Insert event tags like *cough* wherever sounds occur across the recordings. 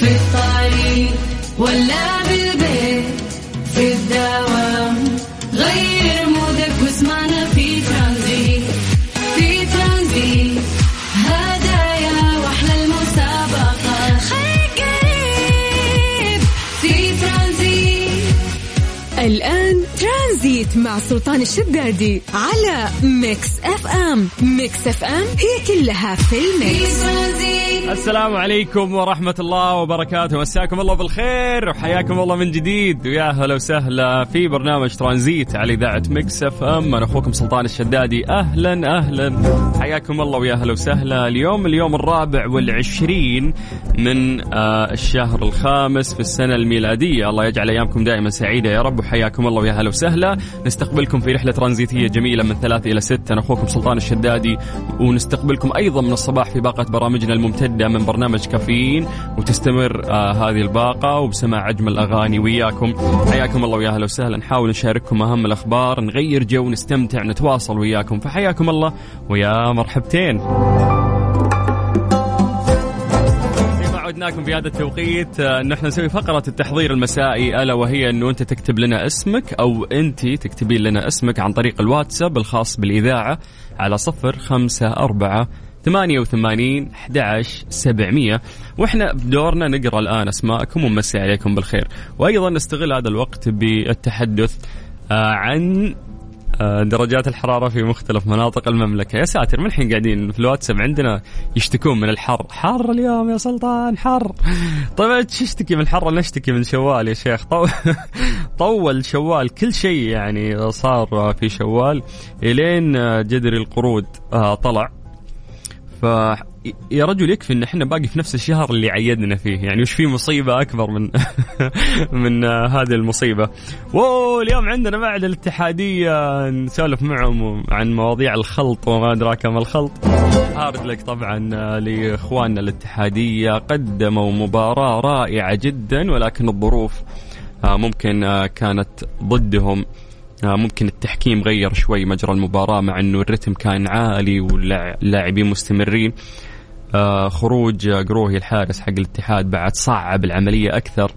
في الطريق ولا سلطان الشدادي على Mix FM. Mix FM هي كلها في ال Mix. السلام عليكم ورحمة الله وبركاته. مساكم الله بالخير وحياكم الله من جديد. ويا هلا وسهلا في برنامج ترانزيت على إذاعة Mix FM. أنا أخوكم سلطان الشدادي. أهلا أهلا. حياكم الله ويا هلا وسهلا. اليوم اليوم الرابع والعشرين من آه الشهر الخامس في السنة الميلادية. الله يجعل أيامكم دائما سعيدة يا رب. وحياكم الله ويا هلا وسهلا. نستقبلكم في رحلة ترانزيتية جميلة من ثلاث إلى ست أنا أخوكم سلطان الشدادي ونستقبلكم أيضا من الصباح في باقة برامجنا الممتدة من برنامج كافيين وتستمر آه هذه الباقة. وبسماع أجمل أغاني وياكم. حياكم الله ويا هلا وسهلا. نحاول نشارككم أهم الأخبار نغير جو نستمتع نتواصل وياكم. فحياكم الله ويا مرحبتين. عودناكم في هذا التوقيت. آه، انه إحنا نسوي فقرة التحضير المسائي ألا وهي أنه أنت تكتب لنا اسمك أو أنت تكتبين لنا اسمك عن طريق الواتساب الخاص بالإذاعة على صفر خمسة أربعة ثمانية وثمانين سبعمية. وإحنا بدورنا نقرأ الآن أسماءكم ونمسي عليكم بالخير. وأيضا نستغل هذا الوقت بالتحدث آه، عن آه، درجات الحرارة في مختلف مناطق المملكة. يا ساتر من الحين قاعدين في الواتساب عندنا يشتكون من الحر. حر اليوم يا سلطان حر. طيب تشتكي من الحر نشتكي من شوال يا شيخ. طو... *laughs* طول شوال كل شيء يعني صار في شوال إلين آه، جدري القرود آه، طلع. ف يا رجل يكفي إن إحنا باقي في نفس الشهر اللي عيدنا فيه. يعني وش في مصيبة أكبر من *laughs* من آه، هذه المصيبة. واو اليوم عندنا بعد الاتحادية. نسولف معهم عن مواضيع الخلط وما أدراك ما الخلط. هارد لك طبعا آه، لإخواننا الاتحادية. قدموا مباراة رائعة جدا ولكن الظروف آه، ممكن كانت ضدهم. ممكن التحكيم غير شوي مجرى المباراة مع إنه الرتم كان عالي واللاعبين مستمرين. خروج آه، قروهي الحارس حق الاتحاد بعد صعب العملية أكثر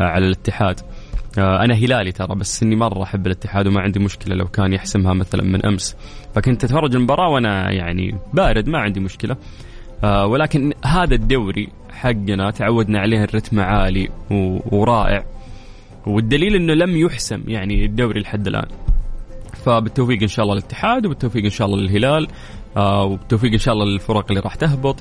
آه، على الاتحاد. آه، أنا هلالي ترى بس إني مرة أحب الاتحاد وما عندي مشكلة لو كان يحسمها مثلا من أمس. فكنت أتفرج المباراة وأنا يعني بارد ما عندي مشكلة. آه، ولكن هذا الدوري حقنا تعودنا عليه الرتم عالي ورائع. والدليل إنه لم يحسم يعني الدوري لحد الآن. فبالتوفيق إن شاء الله للاتحاد وبالتوفيق إن شاء الله للهلال. آه وبالتوفيق إن شاء الله للفرق اللي راح تهبط.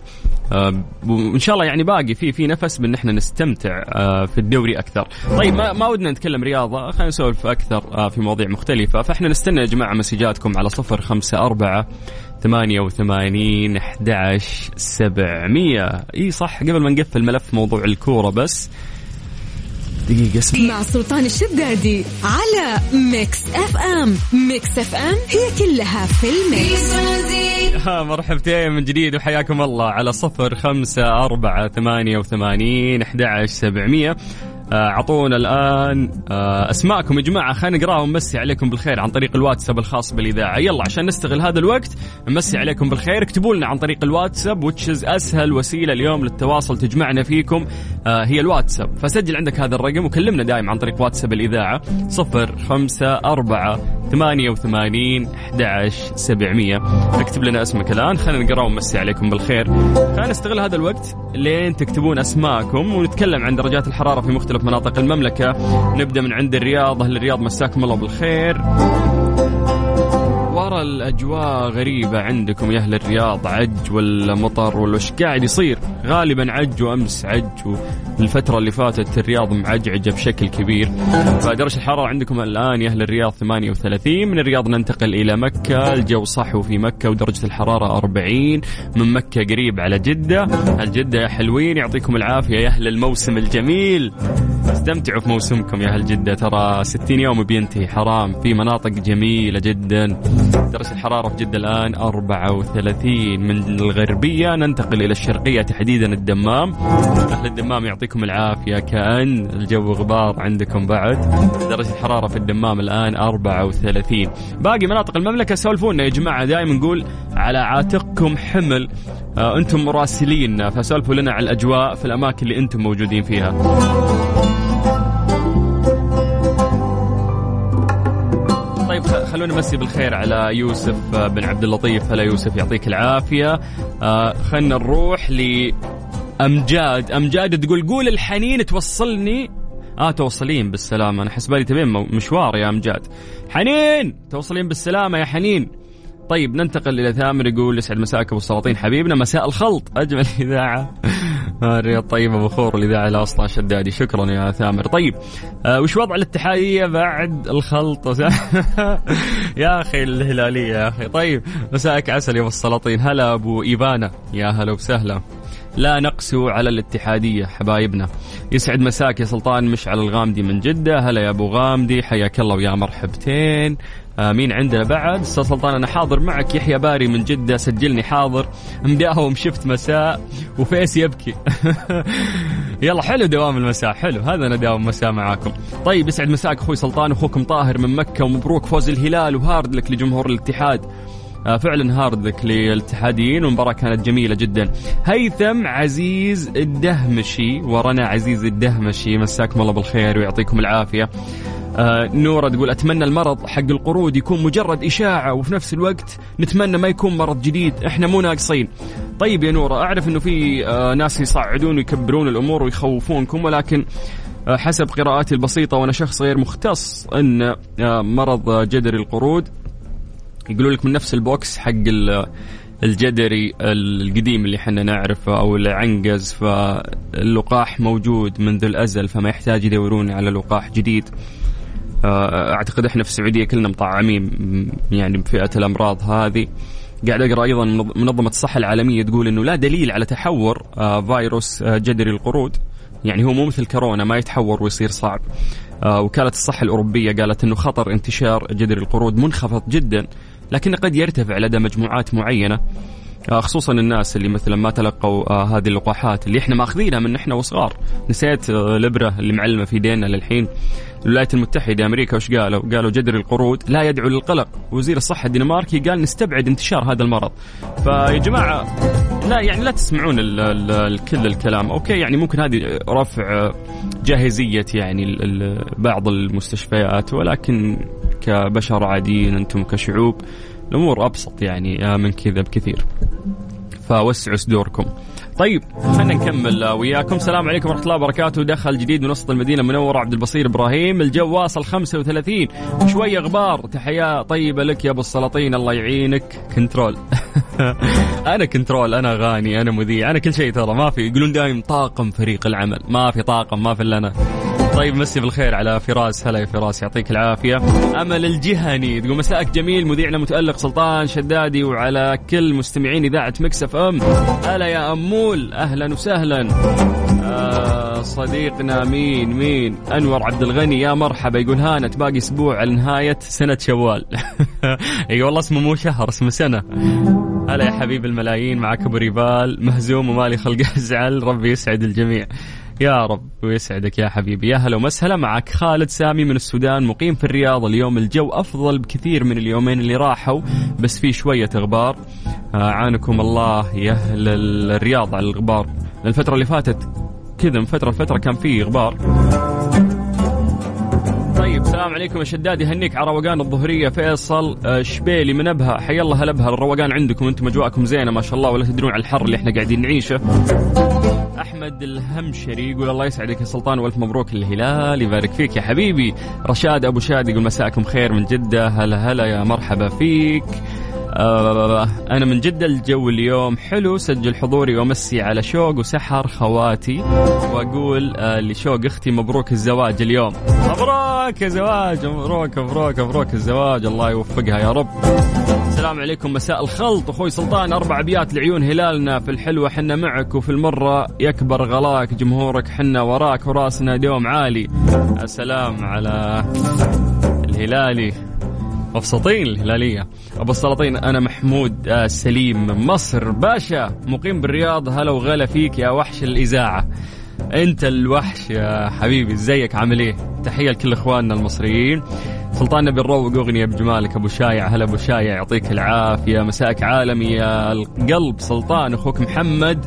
آه وإن شاء الله يعني باقي في في نفس بأن إحنا نستمتع آه في الدوري أكثر. طيب ما, ما ودنا نتكلم رياضة خلينا نسولف أكثر في مواضيع مختلفة. فإحنا نستنى يا جماعة مسجاتكم على صفر خمسة أربعة ثمانية وثمانين أحد سبعمية. إي صح قبل ما نقفل ملف موضوع الكورة بس. دقيقة اسمع. مع سلطان الشدادي على Mix FM Mix FM هي كلها في ال Mix. ها مرحبتين من جديد وحياكم الله على صفر خمسة أربعة ثمانية وثمانين أحد سبعمية. أعطونا الآن آه، أسماءكم يا جماعة خلينا نقراها ونمسي عليكم بالخير عن طريق الواتساب الخاص بالإذاعة. يلا عشان نستغل هذا الوقت نمسي عليكم بالخير. اكتبوا لنا عن طريق الواتساب وتشز أسهل وسيلة اليوم للتواصل تجمعنا فيكم آه، هي الواتساب. فسجل عندك هذا الرقم وكلمنا دائما عن طريق واتساب أربعة ثمانية وثمانين أحد سبعمية. اكتب لنا اسمك الآن خلينا نقرأ ونمسي عليكم بالخير. خلينا نستغل هذا الوقت لين تكتبون أسماءكم ونتكلم عن درجات الحرارة في مختلف مناطق المملكة. نبدأ من عند الرياض. أهل الرياض مساكم الله بالخير. ورا الأجواء غريبة عندكم يا أهل الرياض عج ولا مطر ولا وش قاعد يصير؟ غالبا عج وأمس عج والفترة اللي فاتت الرياض معجعجة بشكل كبير. فدرجه الحرارة عندكم الآن يا أهل الرياض 38 من الرياض ننتقل إلى مكة الجو صحو في مكة ودرجة الحرارة 40 من مكة قريب على جدة. أهل جدة يا حلوين؟ يعطيكم العافية يا أهل الموسم الجميل. استمتعوا في موسمكم يا أهل جدة. ترى 60 يوم بينتهي حرام في مناطق جميلة جدا. درجه الحرارة في جدة الآن 34 من الغربية ننتقل إلى الشرقية تحديدا الدمام. أهل الدمام يعطيكم العافية. كأن الجو غبار عندكم بعد. درجه الحرارة في الدمام الآن 34 باقي مناطق المملكة سولفونا يا جماعة. دائما نقول على عاتقكم حمل. أنتم مراسلين. فسولفوا لنا على الأجواء في الأماكن اللي أنتم موجودين فيها. طيب خلونا نمسي بالخير على يوسف آه، بن عبد اللطيف. هلا يوسف يعطيك العافية. آه، خلنا نروح ل أمجاد امجاد تقول قول الحنين توصلني. آه توصلين بالسلامة. أنا حسبالي تبين مشوار يا أمجاد. حنين توصلين بالسلامة يا حنين. طيب ننتقل إلى ثامر يقول يسعد مساك أبو السلاطين. حبيبنا مساء الخلط. أجمل *laughs* إذاعة. آه، الرياض طيبه بخور الإذاعة لا أصلا شدادي شكرا يا ثامر. طيب آه وش وضع الاتحادية بعد الخلط؟ *laughs* يا أخي الهلالية يا أخي. طيب مساك عسل يا أبو السلاطين. هلا أبو إيفانا. يا هلا وسهلا. لا نقسو على الاتحادية حبايبنا. يسعد مساك يا سلطان مشعل الغامدي من جدة. هلا يا أبو غامدي حياك الله ويا مرحبتين. مين عندنا. بعد أستاذ سلطان أنا حاضر معك. يحيى باري من جدة سجلني حاضر. مداوم شفت مساء. وفيس يبكي. *laughs* يلا حلو دوام المساء. حلو هذا أنا داوم مساء معاكم. طيب يسعد مساك أخوي سلطان. أخوكم طاهر من مكة ومبروك فوز الهلال. وهارد لك لجمهور الاتحاد. آه، فعلا هاردك للاتحاديين. والمباراة كانت جميلة جدا. هيثم عزيز الدهمشي. ورنا عزيز الدهمشي. مساكم الله بالخير ويعطيكم العافية. آه نورة تقول أتمنى المرض حق القرود يكون مجرد إشاعة وفي نفس الوقت نتمنى ما يكون مرض جديد. إحنا مو ناقصين. طيب يا نورة أعرف أنه في آه ناس يصعدون ويكبرون الأمور ويخوفونكم ولكن آه حسب قراءاتي البسيطة وأنا شخص غير مختص أن آه مرض جدري القرود يقولوا لك من نفس البوكس حق ال- الجدري القديم اللي إحنا نعرفه أو العنقز فاللقاح موجود منذ الأزل فما يحتاج يدورون على لقاح جديد. أعتقد إحنا في السعودية كلنا مطعمين يعني بفئة الأمراض هذه. قاعد أقرأ أيضا منظ- منظمة الصحة العالمية تقول إنه لا دليل على تحور آه، فيروس آه، جدري القرود. يعني هو مو مثل كورونا ما يتحور ويصير صعب. آه، وكالة الصحة الأوروبية قالت أنه خطر انتشار جدري القرود منخفض جدا لكنه قد يرتفع لدى مجموعات معينة. آه، خصوصا الناس اللي مثلا ما تلقوا آه، هذه اللقاحات اللي إحنا ماخذينها من إحنا وصغار. نسيت آه، الابره اللي معلمة في ايدينا للحين. الولايات المتحدة أمريكا وش قالوا؟ قالوا جدري القرود لا يدعو للقلق. وزير الصحة الدنماركي قال نستبعد انتشار هذا المرض. فيا جماعة لا يعني لا تسمعون ال ال كل الكلام. أوكي يعني ممكن هذه رفع جاهزية يعني ال- بعض المستشفيات ولكن كبشر عاديين أنتم كشعوب الأمور أبسط يعني من كذا بكثير. فوسعوا صدوركم. طيب خلينا نكمل وياكم. السلام عليكم ورحمة الله وبركاته. دخل جديد من وسط المدينة المنورة عبد البصير إبراهيم. الجو واصل 35 شوية غبار. تحية طيبة لك يا أبو السلاطين. الله يعينك. control. *laughs* أنا control. أنا غاني. أنا مذيع. أنا كل شيء ترى. ما في. يقولون دايم طاقم فريق العمل. ما في طاقم. ما في إلا أنا. طيب مسي بالخير على فراس. هلا يا فراس يعطيك العافية. أمل الجهني تقول مساءك جميل مذيعنا متألق سلطان شدادي وعلى كل مستمعين إذاعة Mix FM. هلا يا أمول أهلا وسهلا. آه صديقنا مين مين؟ أنور عبد الغني يا مرحبا. يقول هانت باقي أسبوع على نهاية سنة شوال. *laughs* أي والله اسمه مو شهر اسمه سنة. هلا يا حبيب الملايين معك أبو ريبال مهزوم ومالي خلق أزعل ربي يسعد الجميع. يا رب ويسعدك يا حبيبي. يا هلا ومسهلا معك خالد سامي من السودان مقيم في الرياض. اليوم الجو أفضل بكثير من اليومين اللي راحوا بس في شوية غبار. آه، عانكم الله يا أهل الرياض على الغبار. الفترة اللي فاتت كذا من فترة لفترة كان في غبار. طيب السلام عليكم يا شداد. يهنيك على روقان الظهرية فيصل آه، شبيلي من أبها. حي الله هلا بها الروقان عندكم أنتم أجواءكم زينة ما شاء الله ولا تدرون على الحر اللي إحنا قاعدين نعيشه. أحمد الهمشري يقول الله يسعدك يا سلطان وألف مبروك للهلال. يبارك فيك يا حبيبي. رشاد أبو شاد يقول مساءكم خير من جدة. هلا هلا يا مرحبا فيك. آه أنا من جدة الجو اليوم حلو سجل حضوري وأمسي على شوق وسحر خواتي وأقول آه لشوق أختي مبروك الزواج اليوم. مبروك يا زواج مبروك مبروك مبروك الزواج الله يوفقها يا رب. السلام عليكم مساء الخلط. أخوي سلطان أربع أبيات لعيون هلالنا في الحلوة حنا معك وفي المرة يكبر غلاك جمهورك حنا وراك وراسنا دوم عالي. السلام على الهلالي. مبسوطين الهلالية. أبو السلاطين أنا محمود آه، سليم من مصر باشا مقيم بالرياض. هلا وغلا فيك يا وحش الإذاعة. أنت الوحش يا حبيبي إزيك؟ عامل إيه؟ تحية لكل إخواننا المصريين. سلطان نبي نروق اغنيه بجمالك أبو شايع. هلا أبو شايع يعطيك العافية. مساك عالمي يا القلب سلطان. أخوك محمد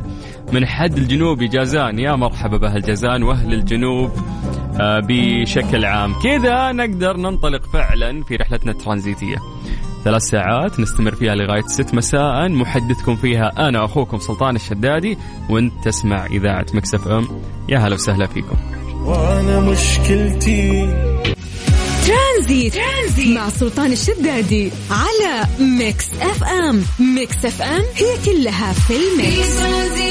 من حد الجنوب جازان. يا مرحبا بأهل جازان وأهل الجنوب. بشكل عام. كذا نقدر ننطلق فعلا في رحلتنا الترانزيتية. ثلاث ساعات نستمر فيها لغاية ست مساء. محدثكم فيها أنا أخوكم سلطان الشدادي وأنت تسمع إذاعة Mix FM. يا هلا وسهلا فيكم. وأنا مشكلتي. ترانزيت. ترانزيت مع سلطان الشدادي على Mix FM. Mix FM هي كلها في في الميكس ترانزيت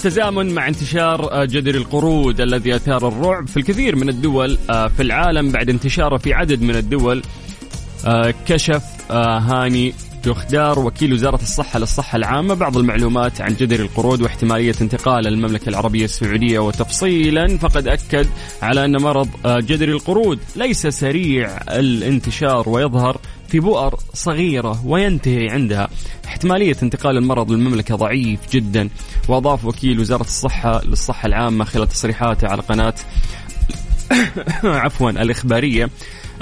بالتزامن مع انتشار آه، جدري القرود الذي أثار الرعب في الكثير من الدول آه، في العالم بعد انتشاره في عدد من الدول. آه، كشف هاني جوخدار وكيل وزارة الصحة للصحة العامة بعض المعلومات عن جدري القرود واحتمالية انتقاله للمملكة العربية السعودية وتفصيلا فقد أكد على أن مرض جدري القرود ليس سريع الانتشار ويظهر في بؤر صغيرة وينتهي عندها. احتمالية انتقال المرض للمملكة ضعيف جدا. وأضاف وكيل وزارة الصحة للصحة العامة خلال تصريحاته على قناة *coughs* عفوا الإخبارية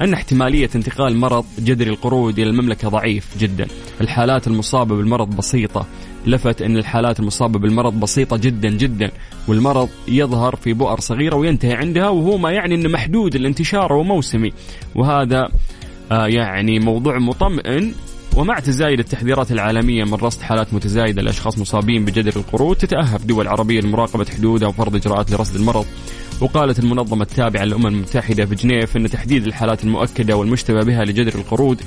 أن احتمالية انتقال مرض جدري القرود إلى المملكة ضعيف جدا. الحالات المصابة بالمرض بسيطة. لفت أن الحالات المصابة بالمرض بسيطة جدا جدا. والمرض يظهر في بؤر صغيرة وينتهي عندها وهو ما يعني أنه محدود الانتشار وموسمي. وهذا يعني موضوع مطمئن ومع تزايد التحذيرات العالمية من رصد حالات متزايدة لأشخاص مصابين بجدر القرود تتأهب دول عربية لمراقبة حدودها وفرض إجراءات لرصد المرض. وقالت المنظمة التابعة للأمم المتحدة في جنيف أن تحديد الحالات المؤكدة والمشتبه بها لجدر القرود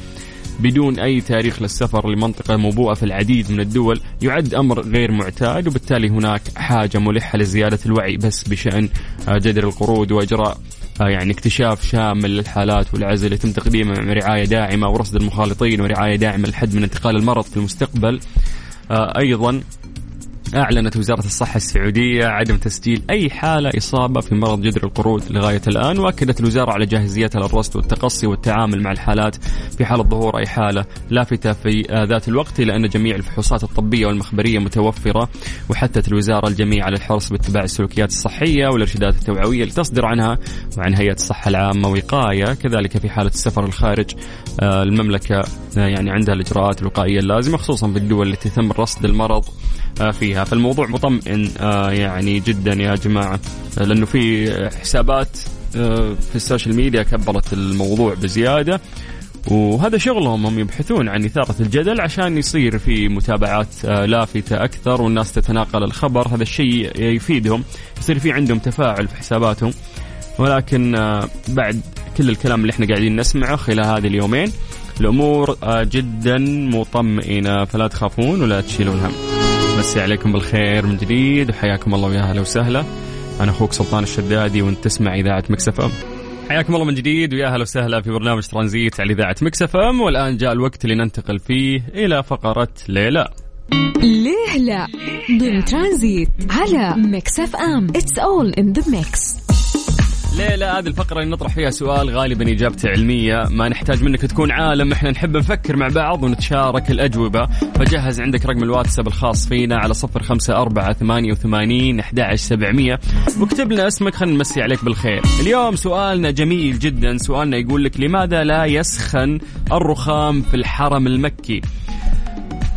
بدون أي تاريخ للسفر لمنطقة موبوءة في العديد من الدول يعد أمر غير معتاد وبالتالي هناك حاجة ملحة لزيادة الوعي بس بشأن آه، جدر القرود وإجراء آه، يعني اكتشاف شامل للحالات والعزل يتم تقديمه مع رعاية داعمة ورصد المخالطين ورعاية داعمة للحد من انتقال المرض في المستقبل. آه، أيضا أعلنت وزارة الصحة السعودية عدم تسجيل أي حالة إصابة في مرض جدر القرود لغاية الآن وأكدت الوزارة على جاهزيتها للرصد والتقصي والتعامل مع الحالات في حالة ظهور أي حالة لافتة في ذات الوقت إلى أن جميع الفحوصات الطبية والمخبرية متوفرة وحثت الوزارة الجميع على الحرص باتباع السلوكيات الصحية والإرشادات التوعوية اللي تصدر عنها وعن هيئة الصحة العامة وقاية. كذلك في حالة السفر الخارج آه، المملكة آه، يعني عندها الإجراءات الوقائية اللازمة خصوصا في الدول التي تم رصد المرض. فيها. فالموضوع مطمئن آه، يعني جدا يا جماعة. آه، لأنه في حسابات آه، في السوشيال ميديا كبرت الموضوع بزيادة. وهذا شغلهم هم يبحثون عن إثارة الجدل عشان يصير في متابعات آه، لافتة أكثر والناس تتناقل الخبر. هذا الشيء يفيدهم يصير في عندهم تفاعل في حساباتهم. ولكن آه، بعد كل الكلام اللي إحنا قاعدين نسمعه خلال هذه اليومين الأمور آه، جدا مطمئنة. فلا تخافون ولا تشيلون هم. مسي عليكم بالخير من جديد وحياكم الله ويا هلا وسهلا. أنا أخوك سلطان الشدادي وأنت تسمع إذاعة Mix FM. حياكم الله من جديد ويا هلا وسهلا في برنامج ترانزيت على إذاعة Mix FM والآن جاء الوقت اللي ننتقل فيه إلى فقرة ليه لا. ليه لا؟ ضمن ترانزيت على Mix FM. It's all in the mix ليه لا هذه الفقرة اللي نطرح فيها سؤال غالبا إجابته علمية. ما نحتاج منك تكون عالم إحنا نحب نفكر مع بعض ونتشارك الأجوبة. فجهز عندك رقم الواتساب الخاص فينا على صفر خمسة أربعة ثمانية وثمانين أحد سبعمية. واكتب لنا اسمك خلينا نمسي عليك بالخير. اليوم سؤالنا جميل جدا. سؤالنا يقول لك لماذا لا يسخن الرخام في الحرم المكي؟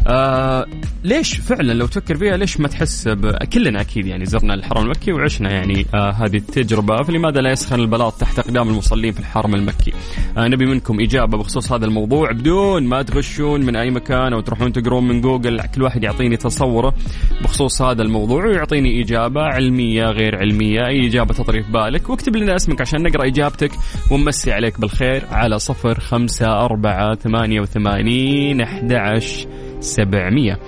آه ليش فعلا لو تفكر فيها ليش ما تحس. كلنا أكيد يعني زرنا الحرم المكي وعشنا يعني آه هذه التجربة فلماذا لا يسخن البلاط تحت أقدام المصلين في الحرم المكي؟ آه نبي منكم إجابة بخصوص هذا الموضوع بدون ما تغشون من أي مكان أو تروحون تقرون من جوجل كل واحد يعطيني تصوره بخصوص هذا الموضوع ويعطيني إجابة علمية غير علمية أي إجابة تطري في بالك واكتب لنا اسمك عشان نقرأ إجابتك ونمسي عليك بالخير على صفر خمسة أربعة ثمانية وثمانين أحد 700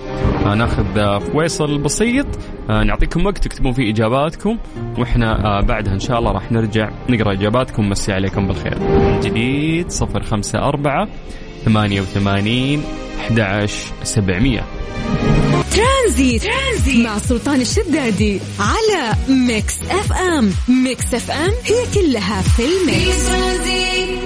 آه ناخذ آه، فويصل بسيط. آه نعطيكم وقت تكتبون فيه إجاباتكم. وإحنا بعدها إن شاء الله راح نرجع نقرأ إجاباتكم. ونمسي عليكم بالخير. من جديد 054 88 11700 ترانزيت. ترانزيت مع سلطان الشدادي على Mix FM. Mix FM هي كلها في ال Mix. ترانزيت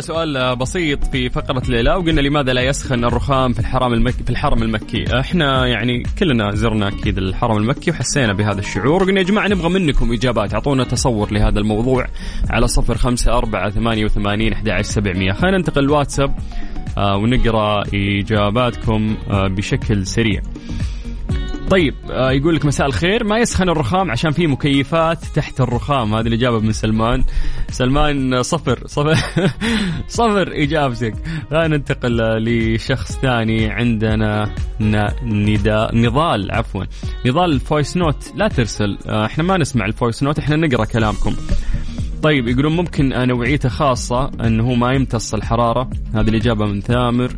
سألنا سؤال بسيط في فقرة ليلى وقلنا لماذا لا يسخن الرخام في الحرم المكي في الحرم المكي؟ إحنا يعني كلنا زرنا أكيد الحرم المكي وحسينا بهذا الشعور وقلنا يا جماعة نبغى منكم إجابات أعطونا تصور لهذا الموضوع على صفر خمسة أربعة ثمانية وثمانين أحد عشر سبعمية خلينا ننتقل الواتساب آه ونقرأ إجاباتكم آه بشكل سريع. طيب آه يقول لك مساء الخير. ما يسخن الرخام عشان في مكيفات تحت الرخام؟ هذه الإجابة من سلمان. سلمان صفر. صفر. *laughs* صفر إجابتك. خلينا ننتقل آه، لشخص ثاني عندنا. نداء نضال عفوا. نضال ال voice note. لا ترسل. آه إحنا ما نسمع ال voice note إحنا نقرأ كلامكم. طيب يقولون ممكن آه، نوعيته خاصة أنه ما يمتص الحرارة. هذه الإجابة من ثامر.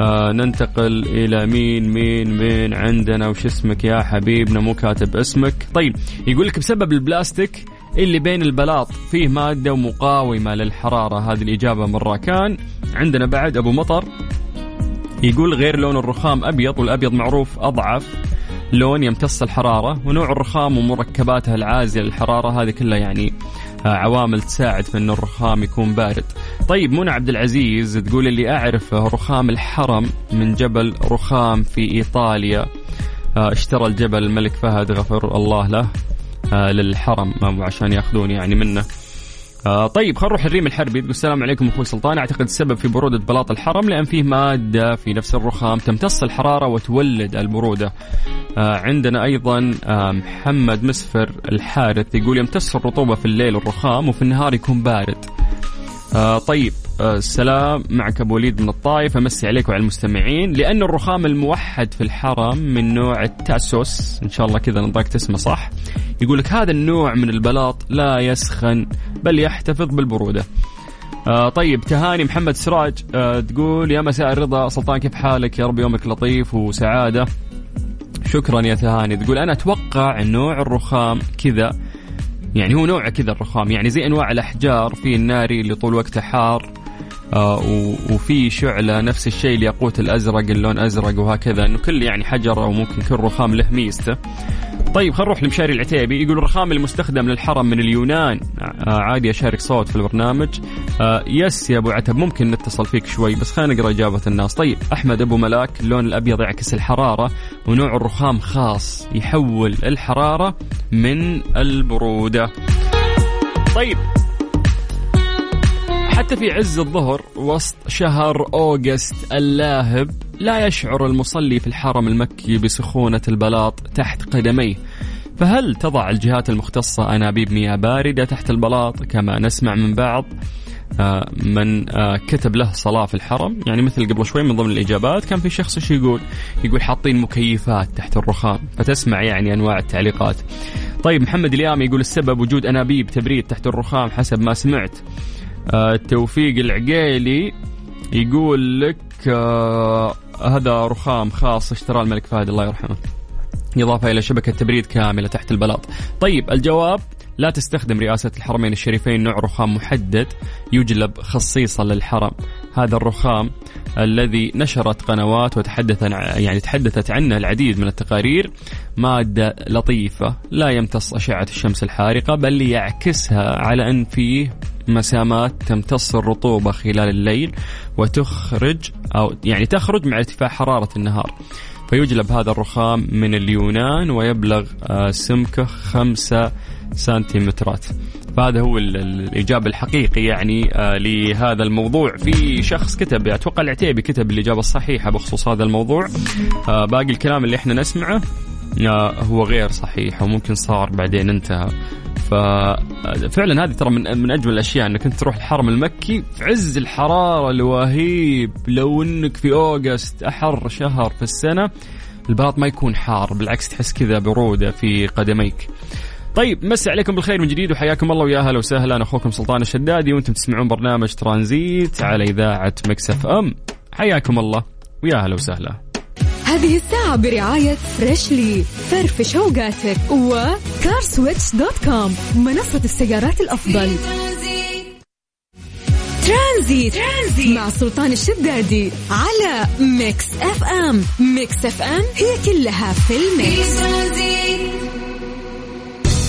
آه ننتقل إلى مين مين مين عندنا؟ وش اسمك يا حبيبنا؟ مو كاتب اسمك. طيب يقول لك بسبب البلاستيك اللي بين البلاط فيه مادة مقاومة للحرارة. هذه الإجابة من راكان عندنا بعد أبو مطر يقول غير لون الرخام أبيض والأبيض معروف أضعف لون يمتص الحرارة ونوع الرخام ومركباتها العازلة للحرارة. هذه كلها يعني عوامل تساعد في أن الرخام يكون بارد. طيب منى عبد العزيز تقول اللي أعرفه رخام الحرم من جبل رخام في إيطاليا. آه، اشترى الجبل الملك فهد غفر الله له آه، للحرم آه، عشان ياخذون يعني منه. آه طيب خلينا نروح الريم الحربي تقول السلام عليكم أخوي سلطان أعتقد السبب في برودة بلاط الحرم لأن فيه مادة في نفس الرخام تمتص الحرارة وتولد البروده. آه عندنا أيضا آه محمد مسفر الحارث يقول يمتص الرطوبة في الليل الرخام وفي النهار يكون بارد. آه طيب السلام معك أبو وليد من الطائف. أمسي عليك وعلى المستمعين. لأن الرخام الموحد في الحرم من نوع التاسوس إن شاء الله كذا نطقت اسمه صح يقول لك هذا النوع من البلاط لا يسخن بل يحتفظ بالبرودة. آه طيب تهاني محمد سراج آه تقول يا مساء الرضا سلطان كيف حالك؟ يا رب يومك لطيف وسعادة. شكرا يا تهاني. تقول أنا أتوقع نوع الرخام كذا يعني هو نوع كذا الرخام يعني زي أنواع الأحجار في الناري اللي طول وقته حار. آه وفي شعلة نفس الشيء الياقوت الأزرق اللون أزرق وهكذا أنه كل يعني حجر أو ممكن كل رخام له ميزته. طيب خلينا نروح لمشاري العتيبي. يقول الرخام المستخدم للحرم من اليونان. آه عادي أشارك صوت في البرنامج. آه يس يا أبو عتب ممكن نتصل فيك شوي بس خلينا نقرأ إجابة الناس. طيب أحمد أبو ملاك اللون الأبيض يعكس الحرارة ونوع الرخام خاص يحول الحرارة من البرودة. طيب حتى في عز الظهر وسط شهر أوغست اللاهب لا يشعر المصلي في الحرم المكي بسخونة البلاط تحت قدميه. فهل تضع الجهات المختصة أنابيب مياه باردة تحت البلاط كما نسمع من بعض آه، من آه، كتب له صلاة في الحرم؟ يعني مثل قبل شوي من ضمن الإجابات كان في شخص إيش يقول؟ يقول حاطين مكيفات تحت الرخام فتسمع يعني أنواع التعليقات. طيب محمد اليام يقول السبب وجود أنابيب تبريد تحت الرخام حسب ما سمعت. توفيق العقيلي يقول لك آه هذا رخام خاص اشتراه الملك فهد الله يرحمه. إضافة إلى شبكة تبريد كاملة تحت البلاط. طيب الجواب لا تستخدم رئاسة الحرمين الشريفين نوع رخام محدد يجلب خصيصا للحرم. هذا الرخام الذي نشرت قنوات وتحدث عن- يعني تحدثت عنه العديد من التقارير. مادة لطيفة لا يمتص أشعة الشمس الحارقة بل يعكسها على أن فيه مسامات تمتص الرطوبة خلال الليل وتخرج أو يعني تخرج مع ارتفاع حرارة النهار. فيجلب هذا الرخام من اليونان ويبلغ آه، سمكه خمسة سنتيمترات. فهذا هو ال- ال- الإجابة الحقيقي يعني آه، لهذا الموضوع. في شخص كتب أتوقع العتيبي كتب الإجابة الصحيحة بخصوص هذا الموضوع. آه، باقي الكلام اللي إحنا نسمعه آه، هو غير صحيح وممكن صار بعدين انتهى. ففعلا هذه ترى من من أجمل الأشياء إنك أنت تروح الحرم المكي في عز الحرارة اللهيب. لو إنك في August أحر شهر في السنة البلاط ما يكون حار بالعكس تحس كذا برودة في قدميك. طيب مسي عليكم بالخير من جديد وحياكم الله ويا أهلا وسهلا. أخوكم سلطان الشدادي وأنتم تسمعون برنامج ترانزيت على إذاعة Mix FM. حياكم الله ويا أهلا وسهلا. هذه الساعة برعاية Freshly فرفش اوقاتك و CarSwitch.com منصة السيارات الأفضل. ترانزيت, ترانزيت مع سلطان الشدادي على Mix FM. Mix FM هي كلها في ال Mix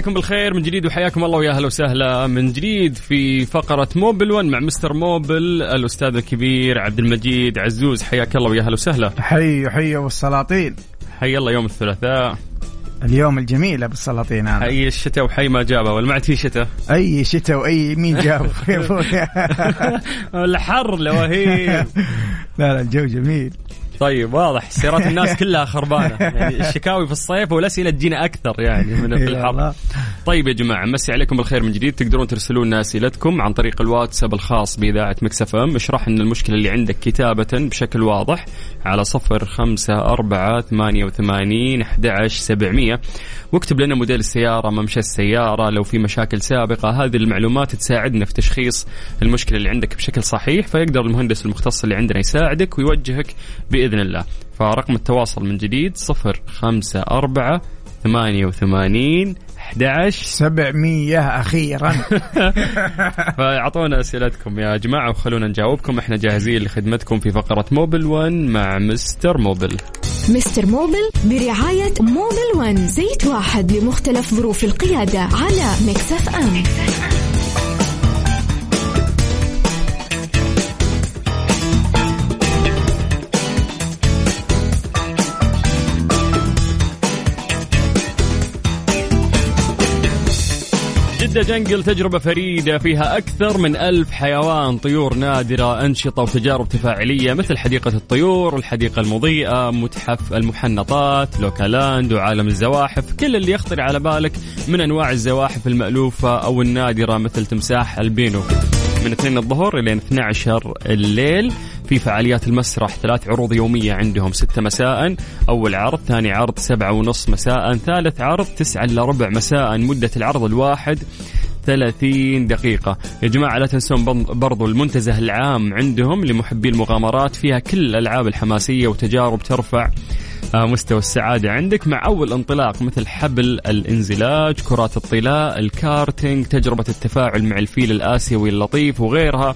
عليكم بالخير من جديد وحياكم الله ويا أهلا وسهلا. من جديد في فقرة موبل 1 مع مستر موبل الأستاذ الكبير عبد المجيد عزوز. حياك الله ويا أهلا وسهلا. حي حي والسلاطين حي الله يوم الثلاثاء. اليوم الجميل أبو السلاطين أنا حي الشتاء وحي ما جابه ولا في شتاء؟ أي شتاء وأي مين جابه *laughs* *laughs* الحر لوهيب لا لا الجو جميل. طيب واضح. سيارات الناس كلها خربانة. *laughs* يعني الشكاوي في الصيف والاسئله تجينا أكثر يعني من في *laughs* الحر. طيب يا جماعة مسي عليكم بالخير من جديد. تقدرون ترسلون لنا أسئلتكم عن طريق الواتساب الخاص بإذاعة مكسف إم. اشرح لنا المشكلة اللي عندك كتابة بشكل واضح على صفر خمسة أربعة ثمانية وثمانين أحد سبعمية. واكتب لنا موديل السيارة ممشى السيارة لو في مشاكل سابقة. هذه المعلومات تساعدنا في تشخيص المشكلة اللي عندك بشكل صحيح فيقدر المهندس المختص اللي عندنا يساعدك ويوجهك بإذن الله. فرقم التواصل من جديد صفر خمسة أربعة ثمانية وثمانين 11 700 أخيرا. *laughs* فأعطونا أسئلتكم يا جماعة وخلونا نجاوبكم. إحنا جاهزين لخدمتكم في فقرة Mobil 1 مع Mister Mobil. Mister Mobil برعاية Mobil 1 زيت واحد لمختلف ظروف القيادة على Mix FM. جدة Jungle تجربة فريدة فيها أكثر من ألف حيوان طيور نادرة أنشطة وتجارب تفاعلية مثل حديقة الطيور الحديقة المضيئة متحف المحنطات لوكالاند وعالم الزواحف كل اللي يخطر على بالك من أنواع الزواحف المألوفة أو النادرة مثل تمساح ألبينو. من 2 الظهر إلى 12 الليل. في فعاليات المسرح ثلاث عروض يومية عندهم 6 مساء أول عرض ثاني عرض سبعة ونص مساء ثالث عرض تسعة إلا ربع مساء مدة العرض الواحد. 30 دقيقة. يا جماعة لا تنسون برضو المنتزه العام عندهم لمحبي المغامرات. فيها كل الألعاب الحماسية وتجارب ترفع آه، مستوى السعادة عندك مع أول انطلاق مثل حبل الانزلاق كرات الطلاء الكارتينج تجربة التفاعل مع الفيل الآسيوي اللطيف وغيرها.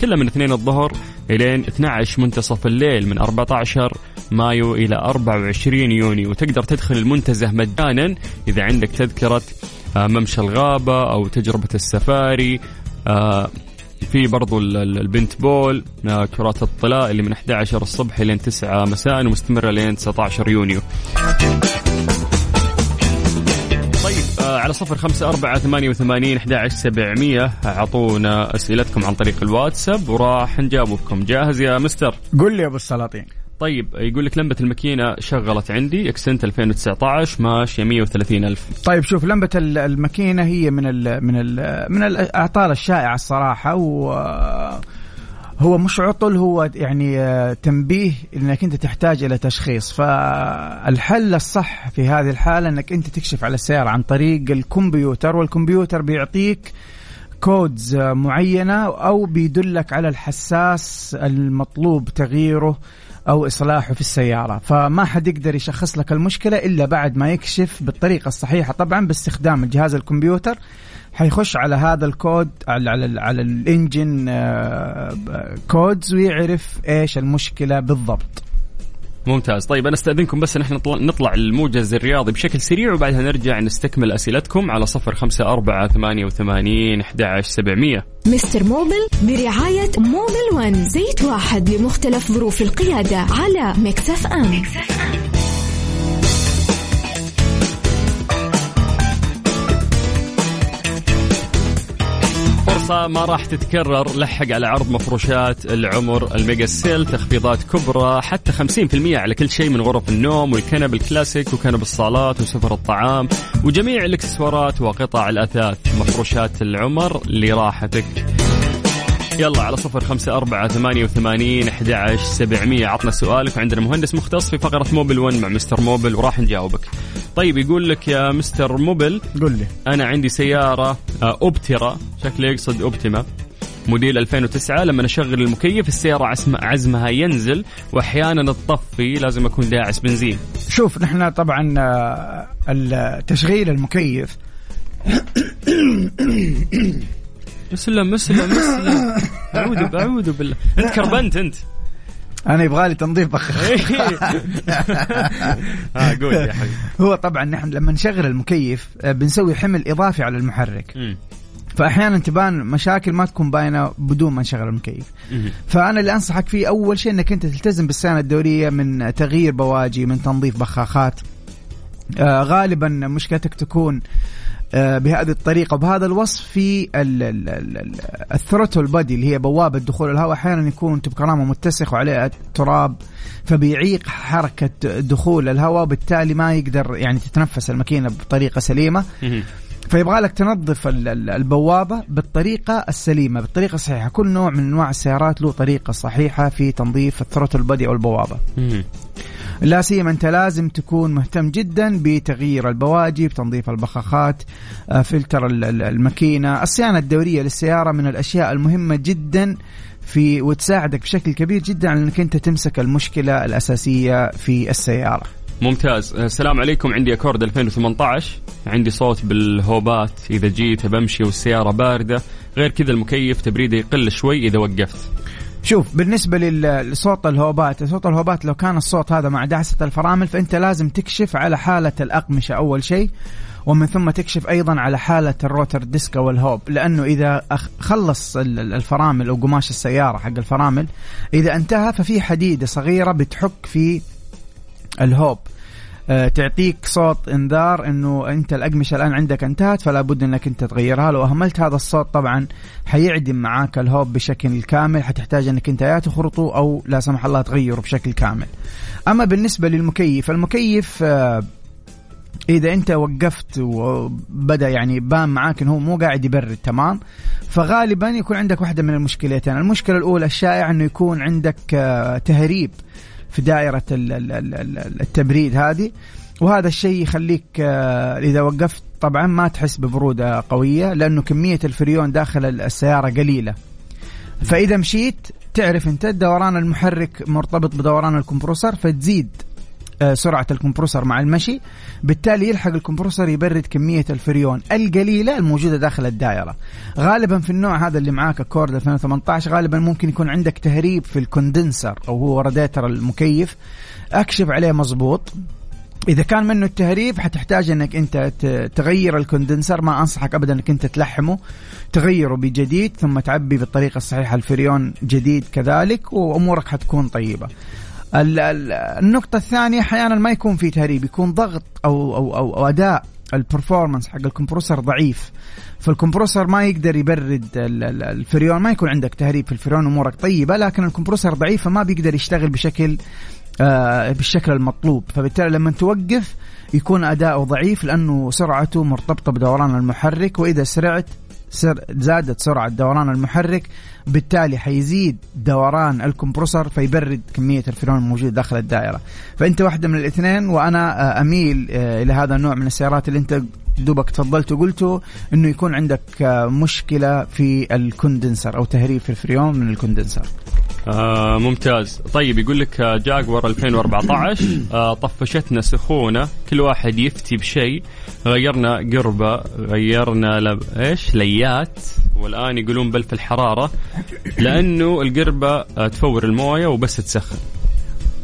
كلها من 2 الظهر إلين 12 منتصف الليل من 14 مايو إلى 24 يونيو. وتقدر تدخل المنتزه مجانا إذا عندك تذكرة ممشى الغابة أو تجربة السفاري. آه، في برضو البنت بول آه، كرات الطلاء اللي من 11 الصبح لين 9 مساء ومستمرة لين 19 يونيو. طيب على صفر خمسة أربعة ثمانية وثمانين أحد سبعمية. أعطونا أسئلتكم عن طريق الواتساب وراح نجاوبكم. جاهز يا مستر؟ قل لي أبو السلاطين. طيب يقول لك لمبة الماكينة شغلت عندي اكسنت 2019 ماشية 130 ألف. طيب شوف لمبة الماكينة هي من ال من ال من الأعطال الشائعة الصراحة و هو مش عطل هو يعني تنبيه إنك أنت تحتاج إلى تشخيص. فالحل الصح في هذه الحالة إنك أنت تكشف على السيارة عن طريق الكمبيوتر والكمبيوتر بيعطيك codes معينة أو بيدلك على الحساس المطلوب تغييره أو إصلاحه في السيارة. فما حد يقدر يشخص لك المشكلة إلا بعد ما يكشف بالطريقة الصحيحة. طبعا باستخدام الجهاز الكمبيوتر حيخش على هذا الكود على على, على ال engine codes ويعرف إيش المشكلة بالضبط. ممتاز طيب أنا أستأذنكم بس نحن نطلع, الموجز الرياضي بشكل سريع وبعدها نرجع نستكمل أسئلتكم على صفر خمسة أربعة ثمانية وثمانين أحد سبعمية مستر موبل برعاية موبل ون زيت واحد لمختلف ظروف القيادة على Mix FM, Mix FM. فرصة ما راح تتكرر الحق على عرض مفروشات العمر ال mega sale تخفيضات كبرى حتى 50% على كل شيء من غرف النوم والكنب الكلاسيك وكنب الصالات وسفر الطعام وجميع الإكسسوارات وقطع الأثاث مفروشات العمر لراحتك. يلا على صفر خمسة أربعة ثمانية وثمانين أحد سبعمية. عطنا سؤالك وعندنا مهندس مختص في فقرة موبل ون مع مستر موبل وراح نجاوبك. طيب يقول لك يا مستر موبل قل لي. أنا عندي سيارة آه، أوبترا شكله يقصد أوبتيما موديل 2009 لما أشغل المكيف السيارة عزمها ينزل وأحيانا تطفي لازم أكون داعس بنزين. شوف نحن طبعا آه، تشغيل المكيف مسلم مسلم مسلم. *laughs* أعوذ أعوذ بالله. أنت كربنت أنت. أنا يبغى لي تنظيف بخر *laughs* آه قول يا حبيبي. هو طبعا نحن لما نشغل المكيف آه، بنسوي حمل إضافي على المحرك. فاحيانا تبان مشاكل ما تكون باينة بدون ما نشغل المكيف. فأنا اللي أنصحك فيه أول شيء إنك أنت تلتزم بالصيانه الدورية من تغيير بواجي من تنظيف بخاخات. آه غالبا مشكلتك تكون آه، بهذه الطريقة وبهذا الوصف في الثروتل بادي اللي هي بوابة دخول الهواء. أحيانا يكون أنت بكرامة متسخ وعليه تراب فبيعيق حركة دخول الهواء وبالتالي ما يقدر يعني تتنفس الماكينة بطريقة سليمة. فيبغى لك تنظف البوابة بالطريقة السليمة بالطريقة الصحيحة. كل نوع من أنواع السيارات له طريقة صحيحة في تنظيف ال throttle body أو البوابة. لا سيما أنت لازم تكون مهتم جدا بتغيير البواجي بتنظيف البخاخات آه، فلتر الماكينة. الصيانة الدورية للسيارة من الأشياء المهمة جدا في وتساعدك بشكل كبير جدا على إنك أنت تمسك المشكلة الأساسية في السيارة. ممتاز. آه، السلام عليكم. عندي أكورد 2018 عندي صوت بالهوبات. إذا جيت بمشي والسيارة باردة غير كذا المكيف تبريده يقل شوي إذا وقفت. شوف بالنسبة لصوت الهوبات صوت الهوبات لو كان الصوت هذا مع دعسة الفرامل فأنت لازم تكشف على حالة الأقمشة أول شيء ومن ثم تكشف أيضا على حالة ال rotor disc والهوب. لأنه إذا خلص الفرامل أو قماش السيارة حق الفرامل إذا انتهى ففي حديدة صغيرة بتحك في الهوب. تعطيك صوت انذار انه انت الأقمشة الآن عندك انتهت فلا بد انك انت تغيرها. لو أهملت هذا الصوت طبعا حيعدم معاك الهوب بشكل كامل. حتحتاج انك انت يا تخرطه أو لا سمح الله تغيره بشكل كامل. أما بالنسبة للمكيف المكيف آه، إذا أنت وقفت وبدأ يعني بان معاك إنه مو قاعد يبرد تمام؟ فغالبا يكون عندك واحدة من المشكلتين. المشكلة الأولى الشائعة إنه يكون عندك آه، تهريب. في دائرة التبريد هذه. وهذا الشيء يخليك آه، إذا وقفت طبعا ما تحس ببرودة قوية لأنه كمية الفريون داخل السيارة قليلة. فإذا مشيت تعرف أنت دوران المحرك مرتبط بدوران الكمبروسر فتزيد. آه، سرعة الكمبروسر مع المشي. بالتالي يلحق الكمبروسر يبرد كمية الفريون القليلة الموجودة داخل الدائرة. غالبا في النوع هذا اللي معاك أكورد 2018 غالبا ممكن يكون عندك تهريب في ال condenser أو هو راديتر المكيف. أكشف عليه مظبوط إذا كان منه التهريب حتحتاج إنك أنت تغير ال condenser. ما أنصحك ابدا إنك أنت تلحمه. تغيره بجديد ثم تعبي بالطريقة الصحيحة. الفريون جديد كذلك وأمورك حتكون طيبة. النقطة الثانية أحيانا ما يكون في تهريب يكون ضغط أو أو أو, أو أداء ال performance حق ال compressor ضعيف. فال compressor ما يقدر يبرد الفريون ما يكون عندك تهريب في الفريون أمورك طيبة لكن ال compressor ضعيف فما بيقدر يشتغل بشكل آه بالشكل المطلوب. فبالتالي لما توقف يكون أداؤه ضعيف لأنه سرعته مرتبطة بدوران المحرك وإذا سرعت سر زادت سرعة دوران المحرك بالتالي حيزيد دوران ال compressor فيبرد كمية الفريون الموجودة داخل الدائرة. فأنت واحدة من الاثنين وأنا آه، أميل آه، إلى هذا النوع من السيارات اللي أنت دوبك تفضلت وقلته إنه يكون عندك آه، مشكلة في ال condenser أو تهريب في الفريون من ال condenser. آه ممتاز. طيب يقول لك جاكوار 2014 آه طفشتنا سخونة كل واحد يفتي بشيء. غيرنا قربة غيرنا لب... إيش؟ ليات. والآن يقولون بلف الحرارة لأنه القربة آه تفور الموية وبس تسخن.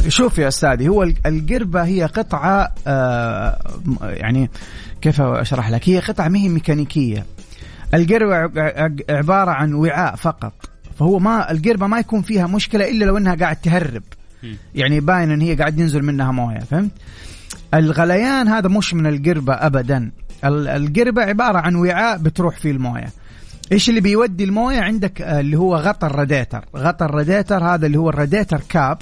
شوف يا أستاذي هو ال- القربة هي قطعة آه يعني كيف أشرح لك؟ هي قطعة ما هي ميكانيكية. القربة عبارة عن وعاء فقط. فهو ما القربة ما يكون فيها مشكلة إلا لو إنها قاعد تهرب. يعني باين إن هي قاعد ينزل منها موية فهمت؟ الغليان هذا مش من القربة ابدا. ال- القربة عبارة عن وعاء بتروح فيه الموية. إيش اللي بيودي الموية؟ عندك آه، اللي هو غطا الراديتر. غطا الراديتر هذا اللي هو ال radiator cap.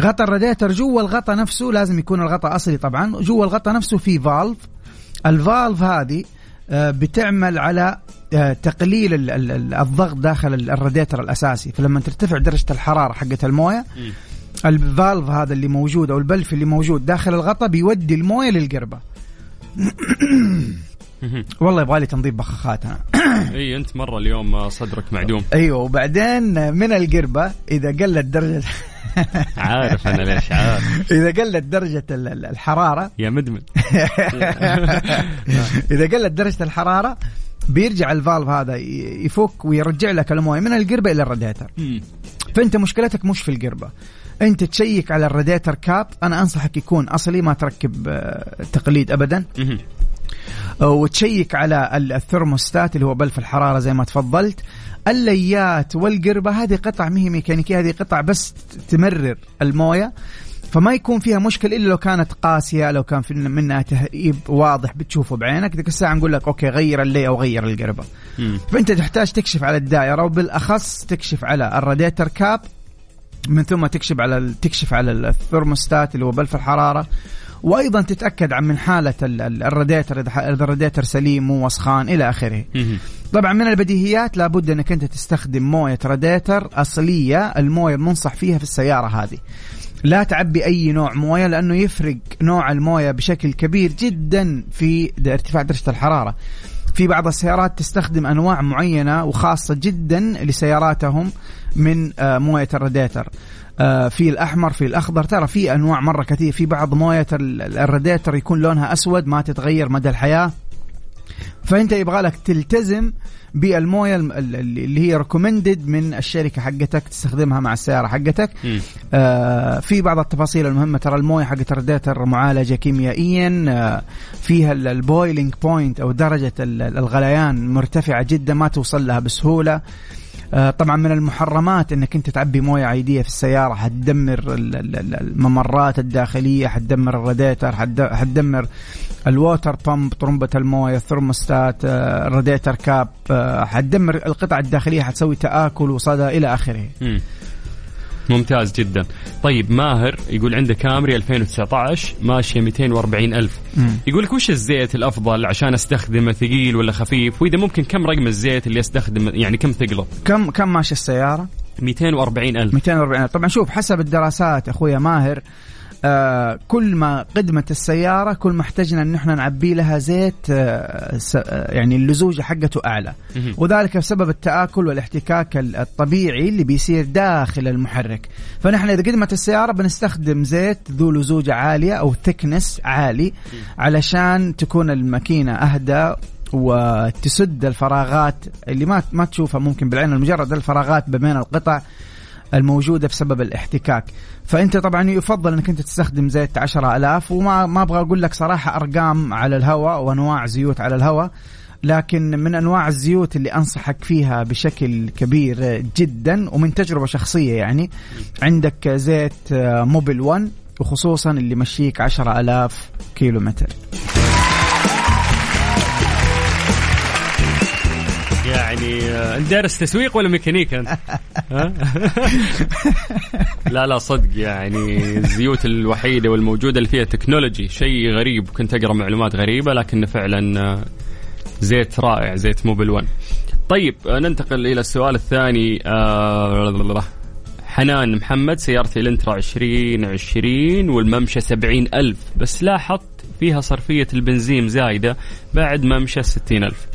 غطا الراديتر جوا الغطا نفسه لازم يكون الغطا أصلي طبعا جوا الغطا نفسه في valve ال valve هذه آه، بتعمل على آه، تقليل ال- ال- ال- الضغط داخل ال- الراديتر الأساسي. فلما ترتفع درجة الحرارة حقت الموية. ال valve هذا اللي موجود أو البلف اللي موجود داخل الغطا بيودي الموية للقربة. *coughs* والله يبغى لي تنظيف بخاخات أنا. *coughs* إي أنت مرة اليوم آه، صدرك معدوم. أيوه وبعدين من القربة إذا قلت درجة *laughs* عارف أنا ليش عارف. *laughs* إذا قلت درجة ال- ال- الحرارة يا مدمن. *laughs* إذا قلت درجة الحرارة بيرجع ال valve هذا يفك ويرجع لك الموية من القربة إلى الراديتر. فأنت مشكلتك مش في القربة. أنت تشيك على ال radiator cap أنا أنصحك يكون أصلي ما تركب آه، تقليد ابدا. و check على ال- الثرموستات اللي هو بلف الحرارة زي ما تفضلت. الليات والقربة هذه قطع ما هي ميكانيكية هذه قطع بس تمرر الموية. فما يكون فيها مشكلة إلا لو كانت قاسية لو كان في منها تهريب واضح بتشوفه بعينك. ذيك الساعة نقول لك okay غير اللي أو غير القربة. فأنت تحتاج تكشف على الدائرة وبالأخص تكشف على ال radiator cap. من ثم تكشف على تكشف على الثرموستات اللي هو بلف الحرارة. وأيضا تتأكد عن من حالة ال- ال- الراديتر إذا الراديتر سليم مو وسخان إلى آخره. طبعا من البديهيات لابد أنك أنت تستخدم موية راديتر أصلية الموية المنصح فيها في السيارة هذه. لا تعبي أي نوع موية لأنه يفرق نوع الموية بشكل كبير جدا في ارتفاع درجة الحرارة. في بعض السيارات تستخدم أنواع معينة وخاصة جدا لسياراتهم من آه، موية الراديتر في الأحمر في الأخضر. ترى في أنواع مرة كثير. في بعض موية ال- الراديتر يكون لونها أسود ما تتغير مدى الحياة. فأنت يبغى لك تلتزم بالموية الم- ال- اللي هي recommended من الشركة حقتك تستخدمها مع السيارة حقتك. آه في بعض التفاصيل المهمة. ترى الموية حقت الراديتر معالجة كيميائيا. آه فيها ال boiling point أو درجة ال- الغليان مرتفعة جدا ما توصل لها بسهولة. آه، طبعا من المحرمات إنك أنت تعبي موية عادية في السيارة حتدمر ال- ال- ال- الممرات الداخلية حتدمر الراديتر حتدمر ال water pump طرمبه الموية الثرموستات آه، ال radiator cap آه، حتدمر القطع الداخلية حتسوي تآكل وصدى إلى آخره. ممتاز جدا. طيب ماهر يقول عنده كامري 2019 ماشيه 240 ألف. مم. يقول لك وش الزيت الأفضل عشان أستخدمه ثقيل ولا خفيف؟ وإذا ممكن كم رقم الزيت اللي أستخدم يعني كم ثقله؟ كم كم ماشي السيارة؟ 240 ألف. 240 طبعا شوف حسب الدراسات أخويا ماهر آه كل ما قدمت السيارة كل ما احتجنا إن إحنا نعبي لها زيت آه س- آه، يعني اللزوجه حقته أعلى. مهم. وذلك بسبب التآكل والاحتكاك ال- الطبيعي اللي بيصير داخل المحرك. فنحن إذا قدمت السيارة بنستخدم زيت ذو لزوجه عالية أو ثكنس عالي علشان تكون الماكينة أهدى وتسد الفراغات اللي ما ما تشوفها ممكن بالعين المجرد الفراغات بين القطع الموجودة بسبب الاحتكاك. فأنت طبعا يفضل إنك أنت تستخدم زيت 10000 وما ما أبغى أقول لك صراحة أرقام على الهواء وأنواع زيوت على الهواء لكن من أنواع الزيوت اللي أنصحك فيها بشكل كبير جدا ومن تجربة شخصية يعني عندك زيت موبل 1 وخصوصا اللي يمشيك 10000 كيلو متر يعني آه، أنت دارس تسويق ولا ميكانيكا أنت؟ *laughs* *laughs* لا لا صدق يعني الزيوت الوحيدة والموجودة اللي فيها technology شيء غريب كنت أقرأ معلومات غريبة لكنه فعلا آه، زيت رائع زيت موبل 1 طيب آه، ننتقل إلى السؤال الثاني آه، حنان محمد سيارتي إلنترا 2020 والممشى 70 ألف بس لاحظت فيها صرفية البنزين زايدة بعد ممشى 60 ألف.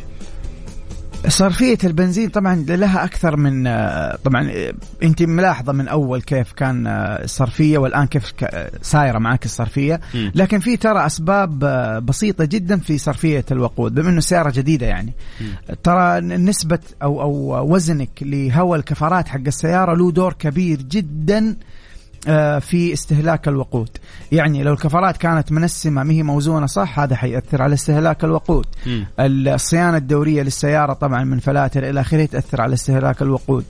صرفية البنزين طبعا لها أكثر من آه، طبعا آه، أنت ملاحظة من أول كيف كان آه، الصرفية والآن كيف سايرة معك الصرفية. لكن في ترى أسباب بسيطة جدا في صرفية الوقود بما أنه سيارة جديدة يعني. ترى نسبة أو أو وزنك لهواء الكفرات حق السيارة له دور كبير جدا في استهلاك الوقود. يعني لو الكفرات كانت منسمة ما هي موزونة صح؟ هذا حيأثر على استهلاك الوقود. مم. الصيانة الدورية للسيارة طبعا من فلاتر إلى آخره تأثر على استهلاك الوقود.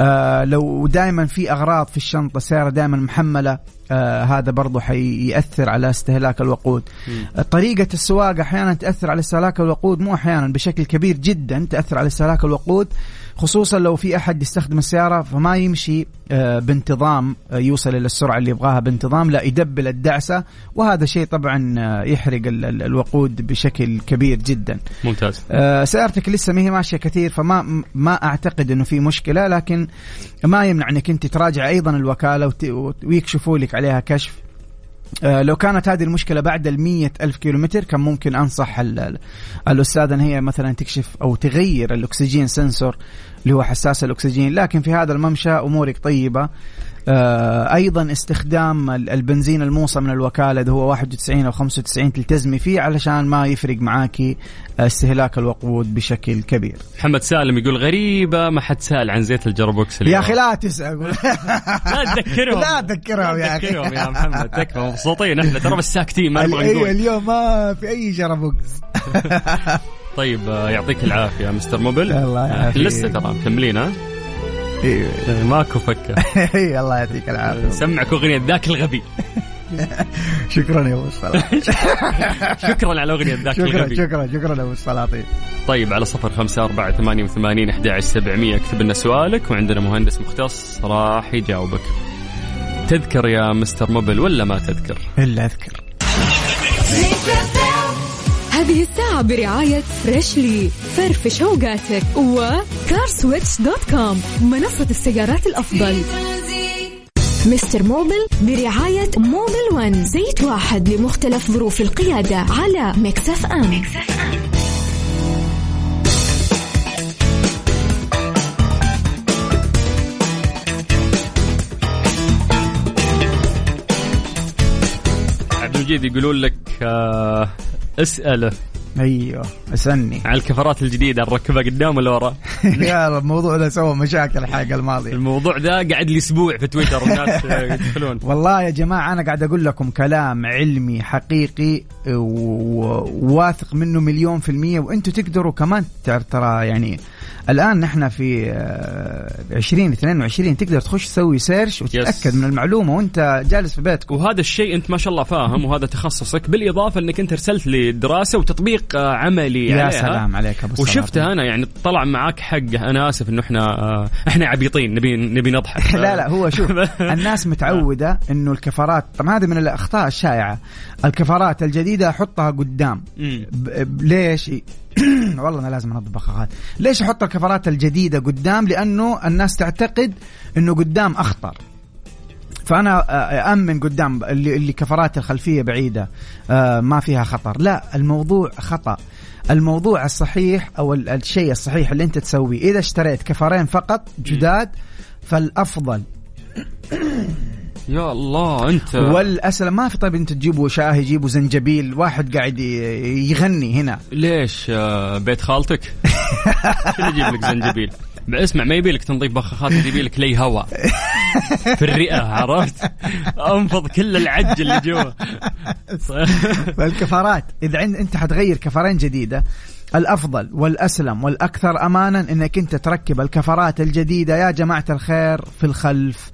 آه لو دائما في أغراض في الشنطة السياره دائما محملة آه هذا برضو حيأثر على استهلاك الوقود. مم. طريقة السواقة أحيانا تأثر على استهلاك الوقود مو أحيانا بشكل كبير جدا تأثر على استهلاك الوقود خصوصا لو في أحد يستخدم السيارة فما يمشي آه، بانتظام آه، يوصل إلى السرعة اللي يبغاها بانتظام لا يدبل الدعسة وهذا شيء طبعا آه، يحرق ال- ال- الوقود بشكل كبير جدا. ممتاز. آه، سيارتك لسه ما هي ماشية كثير فما ما أعتقد إنه في مشكلة لكن ما يمنع إنك أنت تراجع أيضا الوكالة وت- ويكشفوا لك عليها كشف. آه، لو كانت هذه المشكلة بعد المية ألف كيلومتر كان ممكن أنصح ال- ال- الأستاذ أن هي مثلا تكشف أو تغير الأكسجين سنسور اللي هو حساس الأكسجين. لكن في هذا الممشى أمورك طيبة. أيضا استخدام ال- البنزين الموصى من الوكالة اللي هو 91 أو 95 تلتزمي فيه علشان ما يفرق معاكي استهلاك الوقود بشكل كبير. محمد سالم يقول غريبة ما حد سأل عن زيت ال gearbox يا أخي لا تسأل. *laughs* لا تذكرهم. لا تذكرهم يا أخي. تذكرهم يا محمد. تكفى مبسوطين إحنا ترى بس ساكتين ما نبغى أيوه نقول. اليوم ما في أي gearbox طيب آه، يعطيك العافية مستر موبل الله آه، يعافيك. لسه ترى مكملين ها؟ *laughs* ماكو فكة. *laughs* إيه، الله يعطيك العافية. سمعك أغنية ذاك الغبي. *laughs* شكرا يا أبو السلاطين. شكرا على أغنية ذاك شكرا الغبي. شكرا شكرا يا أبو السلاطين. طيب على صفر خمسة أربعة ثمانية وثمانين أحد عشر سبعمية اكتب لنا سؤالك وعندنا مهندس مختص راح يجاوبك. تذكر يا مستر موبل ولا ما تذكر؟ إلا أذكر. هذه الساعة برعاية فريشلي فرفش اوقاتك و CarSwitch dot com منصة السيارات الأفضل. مستر موبل برعاية Mobil One زيت واحد لمختلف ظروف القيادة على Mix FM. عبد المجيد يقولون لك آه اسأله أيوه أسألني. على الكفرات الجديدة نركبها قدام ولا ورا؟ *laughs* يا الموضوع ده سوى مشاكل الحلقة الماضية. الموضوع ده قاعد لي أسبوع في تويتر والناس *laughs* يدخلون. والله يا جماعة أنا قاعد أقول لكم كلام علمي حقيقي وواثق منه مليون في المية وأنتم تقدروا كمان ترى- ترى يعني الآن نحن في آه، 20 22 تقدر تخش تسوي سيرش وتتأكد Yes. من المعلومة وأنت جالس في بيتك وهذا الشيء انت ما شاء الله فاهم وهذا تخصصك بالإضافة انك انت ارسلت لي دراسة وتطبيق آه، عملي يا عليها سلام عليك أبو وشفتها. أنا يعني طلع معاك حقه أنا آسف إنه إحنا آه، إحنا عبيطين نبي نبي نضحك *laughs* لا لا هو شوف *laughs* الناس متعودة إنه الكفرات طبعا هذه من الأخطاء الشائعة الكفرات الجديدة أحطها قدام. ليش *coughs* والله أنا لازم أنظف بخاخات ليش أحط الكفرات الجديدة قدام؟ لأنه الناس تعتقد إنه قدام أخطر. فأنا آه، أمن قدام اللي, اللي كفرات الخلفية بعيدة آه، ما فيها خطر. لا الموضوع خطأ. الموضوع الصحيح أو ال- الشيء الصحيح اللي أنت تسويه إذا اشتريت كفرين فقط جداد فالأفضل *coughs* يا الله أنت. والاسلم ما في طيب أنت تجيبوا شاهي يجيبوا زنجبيل واحد قاعد يغني هنا. ليش آه، بيت خالتك؟ *laughs* شو اللي يجيب لك زنجبيل؟ اسمع ما يبي لك تنظيف بخاخات يبي لك لي هواء *laughs* في الرئة عرفت؟ أنفض كل العج اللي جوا. *laughs* فالكفرات إذا عند أنت حتغير كفرين جديدة الأفضل والأسلم والأكثر أمانا إنك أنت تركب الكفرات الجديدة. يا جماعة الخير في الخلف.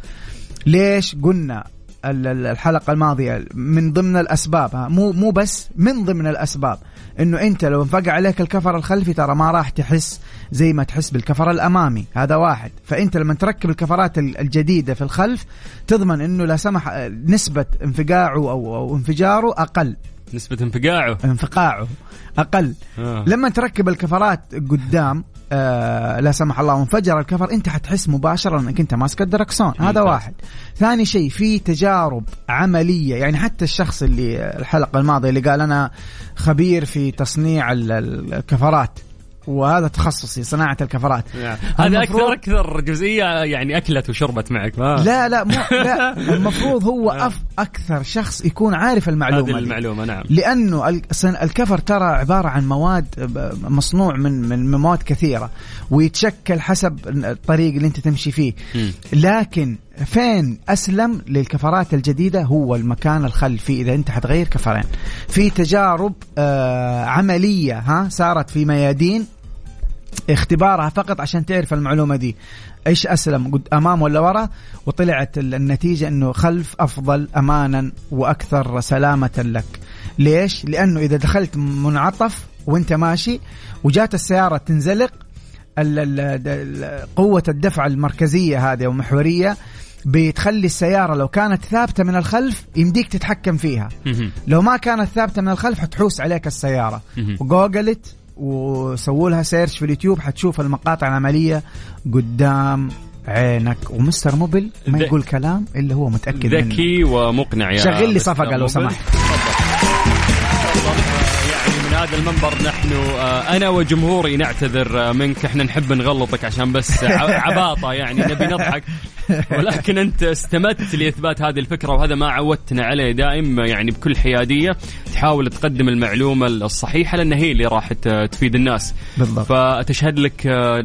ليش قلنا ال- ال- الحلقة الماضية من ضمن الأسباب؟ ها مو مو بس من ضمن الأسباب. إنه أنت لو انفقع عليك الكفر الخلفي ترى ما راح تحس زي ما تحس بالكفر الأمامي. هذا واحد. فأنت لما تركب الكفرات ال- الجديدة في الخلف تضمن إنه لا سمح نسبة انفقاعه أو أو انفجاره أقل. نسبة انفقاعه. انفقاعه أقل. آه. لما تركب الكفرات قدام آه لا سمح الله وانفجر الكفر انت حتحس مباشرة انك انت ماسك الدركسون. هذا ممتاز. واحد. ثاني شيء في تجارب عملية. يعني حتى الشخص اللي الحلقة الماضية اللي قال أنا خبير في تصنيع ال- ال- الكفرات. وهذا تخصصي صناعة الكفرات. هذا المفروض- أكثر أكثر جزئية يعني أكلت وشربت معك ما لا لا مو لا. *laughs* المفروض هو أف أكثر شخص يكون عارف المعلومة هذه دي. المعلومة نعم. لأنه الكفر ترى عبارة عن مواد مصنوع من من مواد كثيرة ويتشكل حسب الطريق اللي أنت تمشي فيه. لكن فين أسلم للكفرات الجديدة؟ هو المكان الخلفي إذا أنت حتغير كفرين. في تجارب آه عملية ها صارت في ميادين. اختبارها فقط عشان تعرف المعلومة دي. إيش أسلم؟ قد أمام ولا ورا وطلعت ال- النتيجة إنه خلف أفضل امانا وأكثر سلامة لك. ليش؟ لأنه إذا دخلت منعطف وأنت ماشي وجات السيارة تنزلق قوة الدفع المركزية هذه ومحوريه بتخلي السيارة لو كانت ثابتة من الخلف يمديك تتحكم فيها. لو ما كانت ثابتة من الخلف حتحوس عليك السيارة. وجوجلت وسووا لها search في اليوتيوب حتشوف المقاطع العملية قدام عينك ومستر موبل ما يقول كلام إلا هو متأكد منه ذكي ومقنع يا شغل لي صفقة لو. سمحت. يعني من هذا المنبر نحن آه، أنا وجمهوري نعتذر آه، منك. إحنا نحب نغلطك عشان بس عباطة يعني نبي نضحك. ولكن أنت استمدت لإثبات هذه الفكرة وهذا ما عودتنا عليه دائم يعني بكل حيادية. تحاول تقدم المعلومة الصحيحة لأن هي اللي راح تفيد الناس. بالضبط. فتشهد لك آه،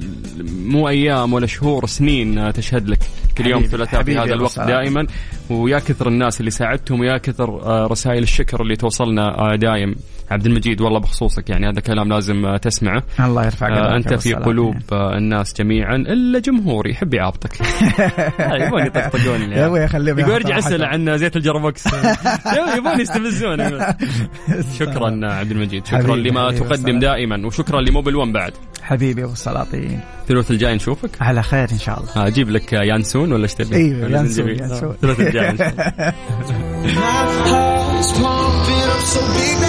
مو أيام ولا شهور سنين تشهد لك. كل يوم ثلاثاء في هذا الوقت. دائما. ويا كثر الناس اللي ساعدتهم ويا كثر آه، رسائل الشكر اللي توصلنا آه، دايم. عبد المجيد والله بخصوصك يعني هذا كلام لازم آه، تسمعه. الله يرفع قدرك آه، أنت في. قلوب آه، الناس جميعا. الا جمهوري يحب يعابطك *laughs* يبغون يطقطقون لي. يا أبوي يخليهم يقول ارجع يعطوا اسال راحتهم. عن زيت الجربوكس *laughs* يبغون يستفزون. *laughs* شكرا عبد المجيد. شكرا لما حبيبي، تقدم. دائما. وشكرا لموبل 1 بعد. حبيبي ابو السلاطين الثلاث الجاي نشوفك؟ على خير إن شاء الله. آه، أجيب لك يانسون ولا إيش تبي؟ أيوه ولا ينسون زنجبيل؟ *laughs*